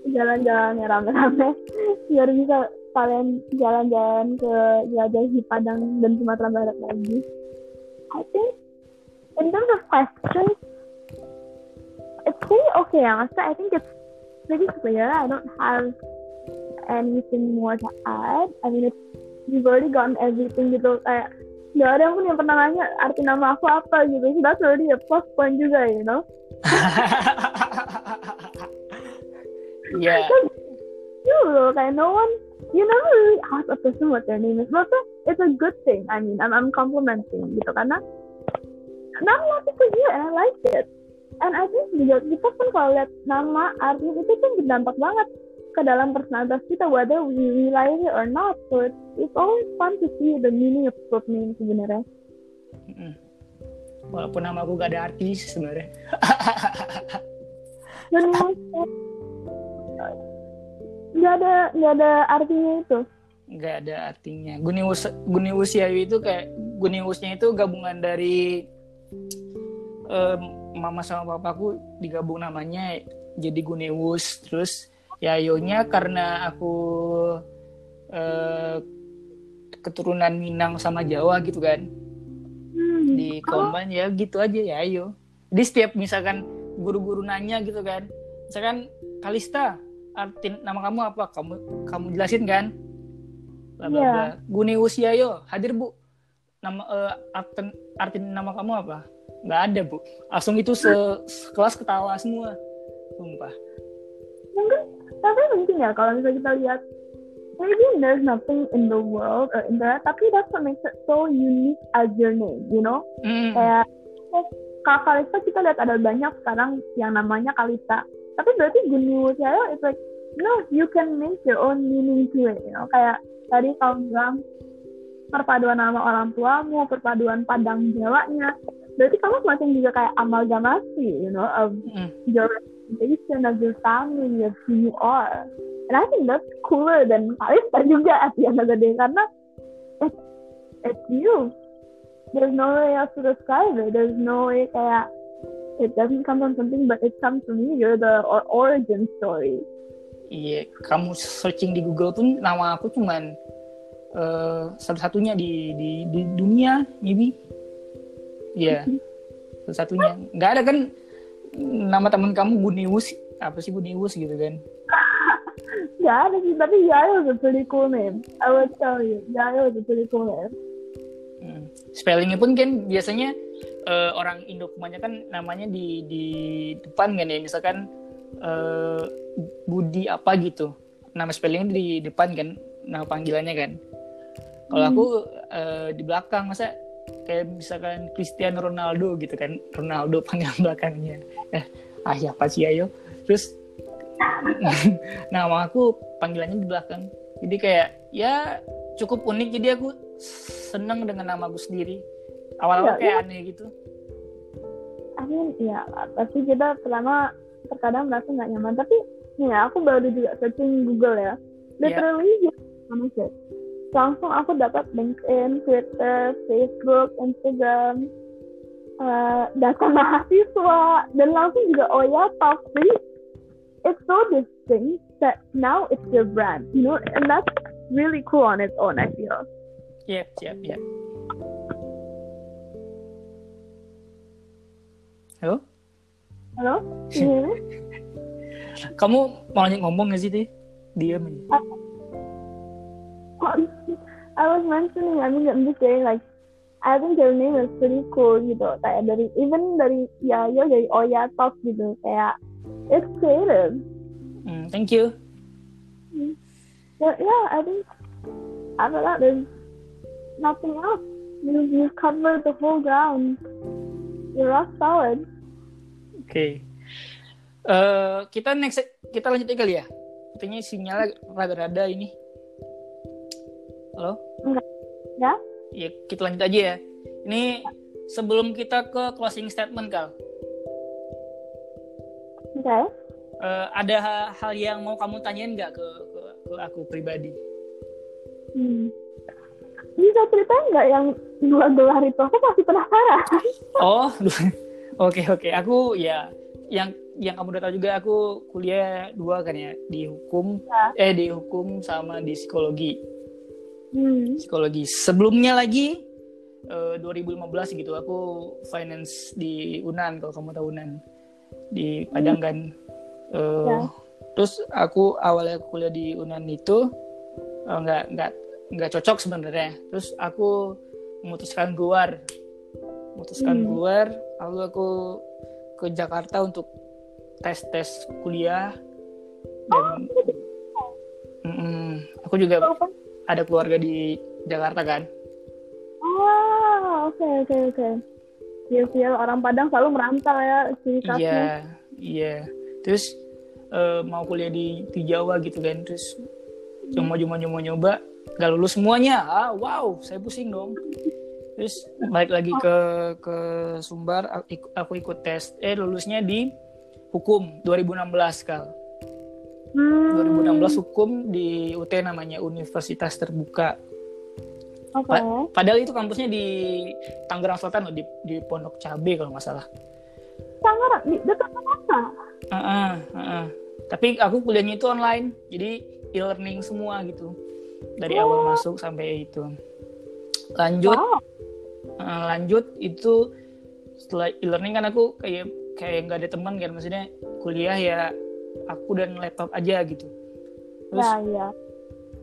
jalan-jalan ya rame-rame, biar bisa kalian jalan-jalan ke jelajahi Padang dan Sumatera Barat lagi. I think in terms of questions, it's pretty okay. Maksudnya I think it's pretty clear. I don't have anything more to add. I mean, it's, we've already gotten everything gitu. Kayak nggak ada pun yang pernah nanya arti nama aku apa gitu. So that's already a plus point juga, you know. ya You look, kayak no one, you never really ask a person what their name is. Maksudnya, it's a good thing. I mean, I'm, I'm complimenting gitu karena not a lot of people it, and I like it. And I think juga kita pun kalau lihat nama artis itu kan berdampak banget ke dalam personalitas kita, whether we realize it or not. So it's, it's always fun to see the meaning of short name sebenarnya. Walaupun nama aku gak ada arti sih sebenarnya nggak ada nggak ada artinya itu. nggak ada artinya Gunius Gunius Yayu itu kayak Guniusnya itu gabungan dari em, mama sama papaku digabung namanya jadi Gunius terus Yayonya karena aku eh, keturunan Minang sama Jawa gitu kan. Hmm. di combine ya gitu aja ya ayo. Jadi setiap misalkan guru-guru nanya gitu kan. Misalkan Kalista arti nama kamu apa? Kamu kamu jelasin kan. Bla bla Iya. bla. Usia yo hadir bu nama eh, arti, arti nama kamu apa? Nggak ada bu. Langsung itu se sekelas ketawa semua. Sumpah. Mungkin tapi mungkin ya kalau misalnya kita lihat maybe there's nothing in the world or in there tapi that's what makes it so unique as your name you know? Mm, kayak eh, Kak Kalista kita lihat ada banyak sekarang yang namanya Kalista. Tapi berarti Guni Wusiayo it's like know you can make your own meaning to it you know? Kayak tadi kamu bilang perpaduan nama orang tuamu perpaduan Padang Jawanya. Berarti kamu semacam juga kayak amalgamasi you know of mm. your representation of your family of who you are. And I think that's cooler than Kalista juga at the end of the day karena it's, it's you. There's no way else to describe it. There's no way kayak it doesn't come from something but it comes from you. You're the or- origin story. Iya, kamu searching di Google pun nama aku cuman eh satu-satunya di, di di dunia, maybe. Iya, satu-satunya. Nggak ada kan nama teman kamu Gunius, apa sih Gunius gitu kan? yeah tapi tapi Yayo is a pretty cool name I would tell you Yayo is a pretty cool name Hmm. Spellingnya pun kan biasanya eh, orang Indo kebanyakan namanya di di depan kan ya, misalkan eh, Budi apa gitu, nama spellingnya di depan kan, nama panggilannya kan. Kalau aku eh, di belakang masa kayak misalkan Cristiano Ronaldo gitu kan, Ronaldo panggilan belakangnya. Eh, ah ya apa sih ayo. Terus nama aku panggilannya di belakang. Jadi kayak ya cukup unik jadi aku seneng dengan nama aku sendiri. Awal-awal Iya, kayak aneh gitu. Mean ya pasti kita pertama terkadang merasa nggak nyaman tapi ya, aku baru juga searching Google ya literally just sama shit langsung aku dapat LinkedIn, Twitter, Facebook, Instagram eh, data mahasiswa dan langsung juga oh ya three it's so distinct that now it's your brand you know and that's really cool on its own I feel Iya, siap, ya. Halo? halo me? Kamu mau lanjut ngomong gak sih, Tih? Diam aja. I was mentioning, I mean, I'm just saying, like, I think your name is pretty cool gitu. Kayak dari, even dari Yayo, dari Oya Talk gitu. Kayak, it's creative. Hmm, thank you. But yeah, I think, after that, there's nothing else. You, you've covered the whole ground. You're rock solid. Oke. Eh, kita next kita lanjut aja kali ya. Katanya sinyalnya rada-rada ini. Halo? Ya? Ya, kita lanjut aja ya. Ini sebelum kita ke closing statement, Kal. Okay. eh, ada ha- hal yang mau kamu tanyain nggak ke, ke ke aku pribadi? Hmm. Bisa ceritain nggak yang dua gelar itu? Aku masih penasaran. Oh, oke oke. Aku ya yang yang kamu udah tahu juga aku kuliah dua kan ya di hukum eh di hukum sama di psikologi. Hmm. Psikologi. Sebelumnya lagi eh, 2015 gitu aku finance di Unan kalau kamu tahu Unan di Padang kan. Eh, Ya. Terus aku awalnya kuliah di Unan itu eh, nggak nggak nggak cocok sebenarnya. Terus aku memutuskan keluar, memutuskan Hmm. keluar. Lalu aku ke Jakarta untuk tes tes kuliah. Dan Mm-mm. aku juga ada keluarga di Jakarta kan. Ah, oke oke oke. Iya sih, orang Padang selalu merantau ya ciri khasnya. Iya, iya. Terus eh, mau kuliah di di Jawa gitu kan. Terus cuma cuma nyoba nyoba nggak lulus semuanya. Ah, wow, saya pusing dong. Terus balik lagi ke ke Sumbar, aku ikut tes. Eh lulusnya di hukum 2016 kal. Hmm, 2016 hukum di UT namanya Universitas Terbuka. Pa- Padahal itu kampusnya di Tangerang Selatan loh, di, di Pondok Cabe kalau nggak salah. Tangerang di dekat mana? Heeh, heeh. Tapi aku kuliahnya itu online, jadi e-learning semua gitu. Dari awal masuk sampai itu. lanjut Wow. uh, lanjut itu setelah e-learning kan aku kayak kayak nggak ada teman kan maksudnya kuliah ya aku dan laptop aja gitu. Terus Ya, ya.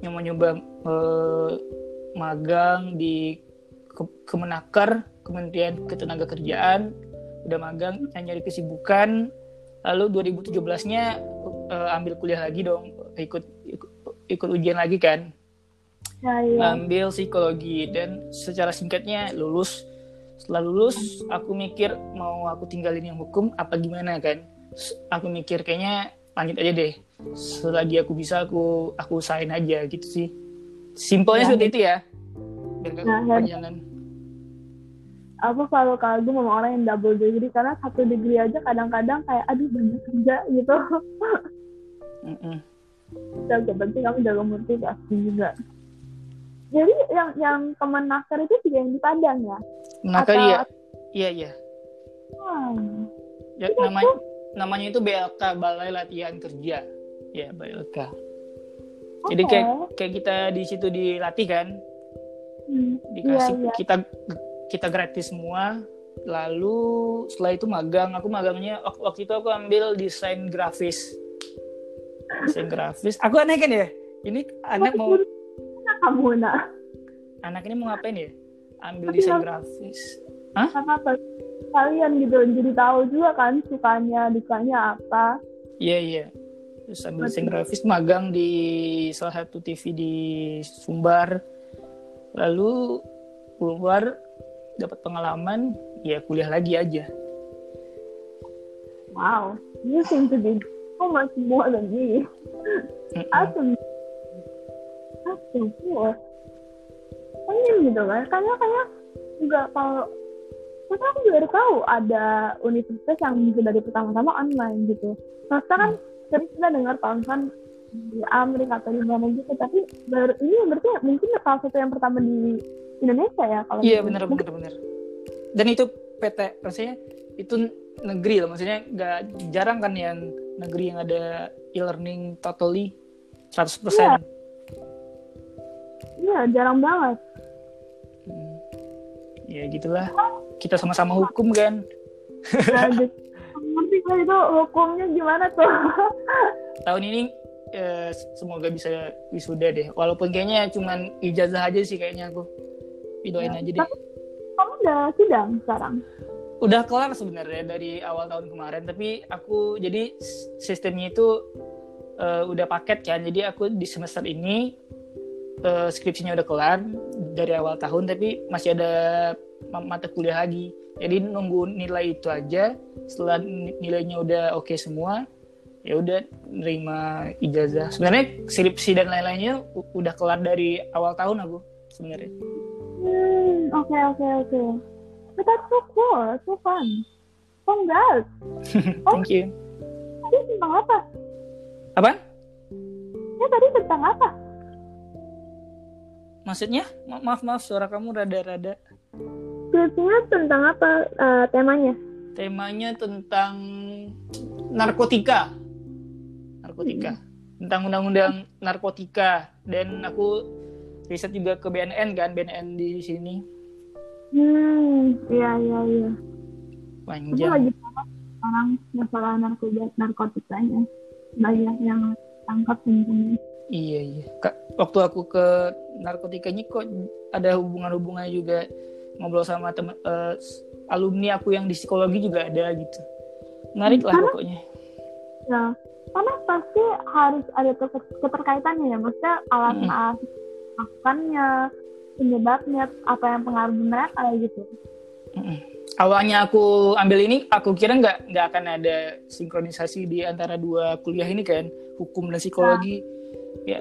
yang mau nyoba eh, magang di Ke- Kemenaker Kementerian Ketenagakerjaan udah magang nyari kesibukan. Lalu 2017-nya eh, ambil kuliah lagi dong ikut ikut, ikut ujian lagi kan. Ya, ya. ambil psikologi dan secara singkatnya lulus. Setelah lulus aku mikir mau aku tinggalin yang hukum apa gimana kan. Aku mikir kayaknya lanjut aja deh selagi aku bisa aku aku usahain aja gitu sih simpelnya Ya. seperti itu ya gak Nah, kepanjangan Aku selalu kagum sama orang yang double degree karena satu degree aja kadang-kadang kayak aduh banyak kerja gitu. Mm-mm. Jaga penting kamu jaga mutu pasti juga. Jadi yang yang kemenaker itu juga yang di Padang ya? Menakar Atau- ya iya iya Hmm. ya, namanya namanya itu BLK Balai Latihan Kerja. Ya BLK jadi Oke. kayak kayak kita di situ dilatih kan? Hmm. dikasih Iya, iya. kita kita gratis semua. Lalu setelah itu magang. Aku magangnya wak- waktu itu aku ambil desain grafis. Desain grafis. Aku aneh kan ya? Ini anak mau kamu nak? anak ini mau ngapain ya? Ambil desain grafis. Karena apa? Kalian gitu jadi tahu juga kan sukanya dukanya apa. iya iya terus ambil desain grafis magang di salah satu TV di Sumbar lalu keluar dapat pengalaman ya kuliah lagi aja Wow, you seem to be so much more than me. Mm-mm. Awesome. Awesome, cool. Pengen gitu kan, karena kayak juga kalau Masa aku baru tahu ada universitas yang bisa dari pertama-tama online gitu. Masa kan sering kita dengar kalau misalkan di Amerika atau di mana gitu, tapi baru ini berarti mungkin salah satu yang pertama di Indonesia ya kalau Iya benar Mungkin- benar benar. Dan itu PT maksudnya itu negeri loh maksudnya nggak jarang kan yang negeri yang ada e-learning totally 100%. Iya. Iya, jarang banget. Hmm. Ya gitulah. Kita sama-sama hukum kan. Ngerti kan itu hukumnya gimana tuh? Tahun ini eh, semoga bisa wisuda deh. Walaupun kayaknya cuman ijazah aja sih kayaknya aku. Doain Ya, aja deh. kamu udah sidang sekarang? Udah kelar sebenarnya dari awal tahun kemarin, tapi aku jadi sistemnya itu eh, udah paket kan. Jadi aku di semester ini eh, skripsinya udah kelar dari awal tahun, tapi masih ada mata kuliah lagi. Jadi nunggu nilai itu aja. Setelah ni- nilainya udah oke semua, ya udah nerima ijazah. Sebenarnya skripsi dan lain-lainnya udah kelar dari awal tahun aku sebenarnya. Hmm, oke oke oke. But that's so cool, so fun. Congrats. Thank you. Tadi tentang apa? Apa? Ya tadi tentang apa? Maksudnya? Ma- Maaf maaf suara kamu rada-rada. Skripsinya tentang apa eh, temanya? temanya tentang narkotika. Narkotika. Tentang undang-undang narkotika. Dan aku riset juga ke BNN kan BNN di sini. Hmm, iya iya iya. Aku panjang. lagi tahu sekarang masalah narkoba narkotikanya. Banyak yang tangkap tentunya. iya iya. Kak, waktu aku ke narkotikanya kok ada hubungan-hubungannya juga ngobrol sama teman eh, alumni aku yang di psikologi juga ada gitu menarik lah Karena- pokoknya Ya, karena pasti harus ada keter- keterkaitannya ya. Maksudnya alasan Hmm. alasan melakukannya, penyebabnya, apa yang pengaruh mereka gitu. Mm-mm. Awalnya aku ambil ini, aku kira nggak nggak akan ada sinkronisasi di antara dua kuliah ini kan, hukum dan psikologi. Ya,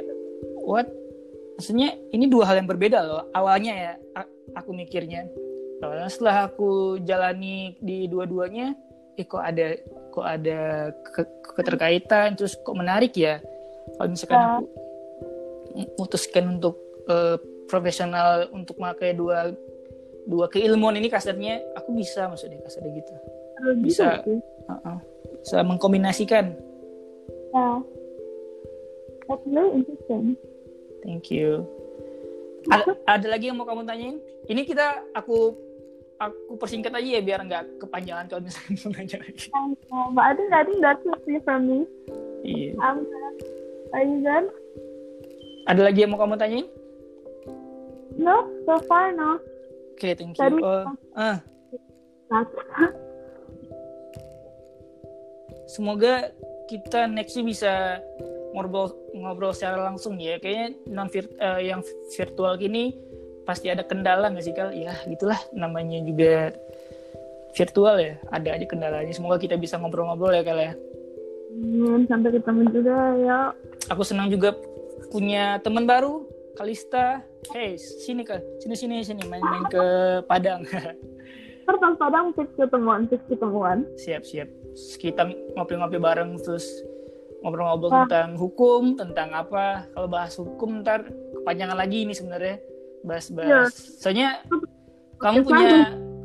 what? Maksudnya ini dua hal yang berbeda loh. Awalnya ya, aku mikirnya. Setelah aku jalani di dua-duanya, eh kok ada kok ada ke- keterkaitan, terus kok menarik ya. Kalau misalkan Ya. aku memutuskan untuk eh, profesional untuk memakai dua dua keilmuan ini kasarnya aku bisa maksudnya kasarnya gitu juga Bisa. sih. Uh-uh. bisa mengkombinasikan Ya. That's really interesting. Thank you ada, ada lagi yang mau kamu tanyain? Ini kita aku aku persingkat aja ya biar nggak kepanjangan kalau misalnya mau nanya lagi. Oh, but I think I think that's it from me. Iya. I'm done. Are you done? Ada lagi yang mau kamu tanyain? No, so far no. Oke, thank you. Tadi- Oh, ah, semoga kita nextnya bisa ngobrol ngobrol secara langsung ya. Kayaknya non yang virtual gini pasti ada kendala nggak sih kal? Ya gitulah namanya juga virtual ya. Ada aja kendalanya. Semoga kita bisa ngobrol-ngobrol ya kal ya. Hmm, sampai ketemu juga ya. Aku senang juga punya teman baru, Kalista. Hey, sini kal, sini sini sini main-main ke Padang. Pas Padang fix ketemuan, fix ketemuan. siap siap. Kita ngopi-ngopi bareng terus ngobrol-ngobrol tentang hukum, tentang apa. Kalau bahas hukum ntar kepanjangan lagi ini sebenarnya bahas-bahas. Soalnya kamu punya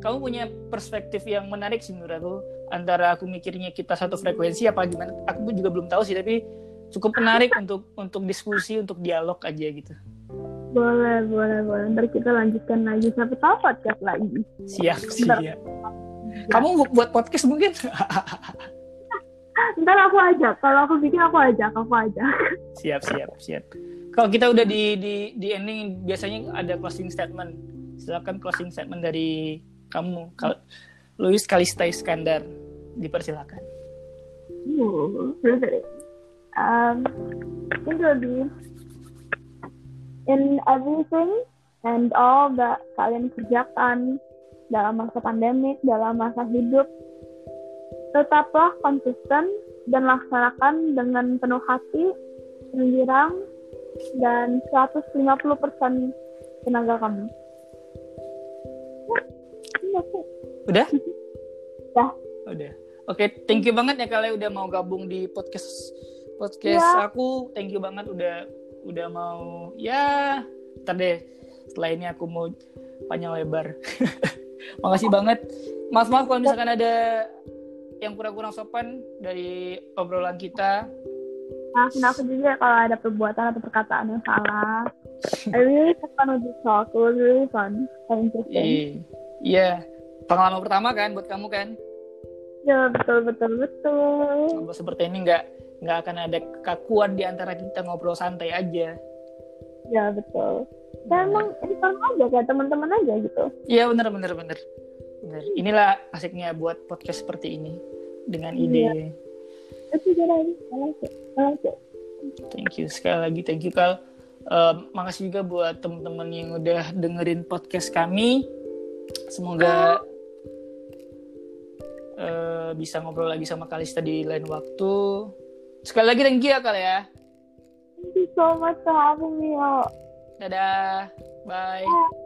kamu punya perspektif yang menarik sih menurut aku. Antara aku mikirnya kita satu frekuensi apa gimana? Aku pun juga belum tahu sih tapi cukup menarik untuk untuk diskusi, untuk dialog aja gitu. Boleh, boleh, boleh. Ntar kita lanjutkan lagi. Siapa tahu podcast lagi. Siap siap. Kamu bu- buat podcast mungkin? Ntar aku ajak. Kalau aku bikin aku ajak, aku ajak. siap siap siap. Kalau kita udah di di di ending biasanya ada closing statement. Silakan closing statement dari kamu, Kal Luis Kalista Iskandar. Dipersilakan. Really. Um, it will be in everything and all that kalian kerjakan dalam masa pandemik, dalam masa hidup, tetaplah konsisten dan laksanakan dengan penuh hati, menggirang, dan 150% tenaga kamu. Udah? Udah. Udah. Oke, thank you banget ya kalian udah mau gabung di podcast podcast Ya. aku. Thank you banget udah udah mau ya ntar deh setelah ini aku mau panjang lebar. Makasih banget. Maaf maaf kalau misalkan ada yang kurang-kurang sopan dari obrolan kita. Maafin aku juga kalau ada perbuatan atau perkataan yang salah. I really had fun with this talk. It was really fun and interesting. Iya. Iya. Pengalaman pertama kan buat kamu kan? Ya betul betul betul. Ngobrol seperti ini nggak nggak akan ada kekakuan di antara kita ngobrol santai aja. Ya betul. Ya emang ini fun aja kayak teman-teman aja gitu. Iya bener bener bener. Bener. Inilah asiknya buat podcast seperti ini dengan ide. Itu juga lagi. I like it. I like it. Thank you sekali lagi, thank you Kal. Eh, makasih juga buat teman-teman yang udah dengerin podcast kami. Semoga eh, bisa ngobrol lagi sama Kalista di lain waktu. Sekali lagi thank you ya Kal ya. Thank you so much for having me. Dadah, bye. Bye.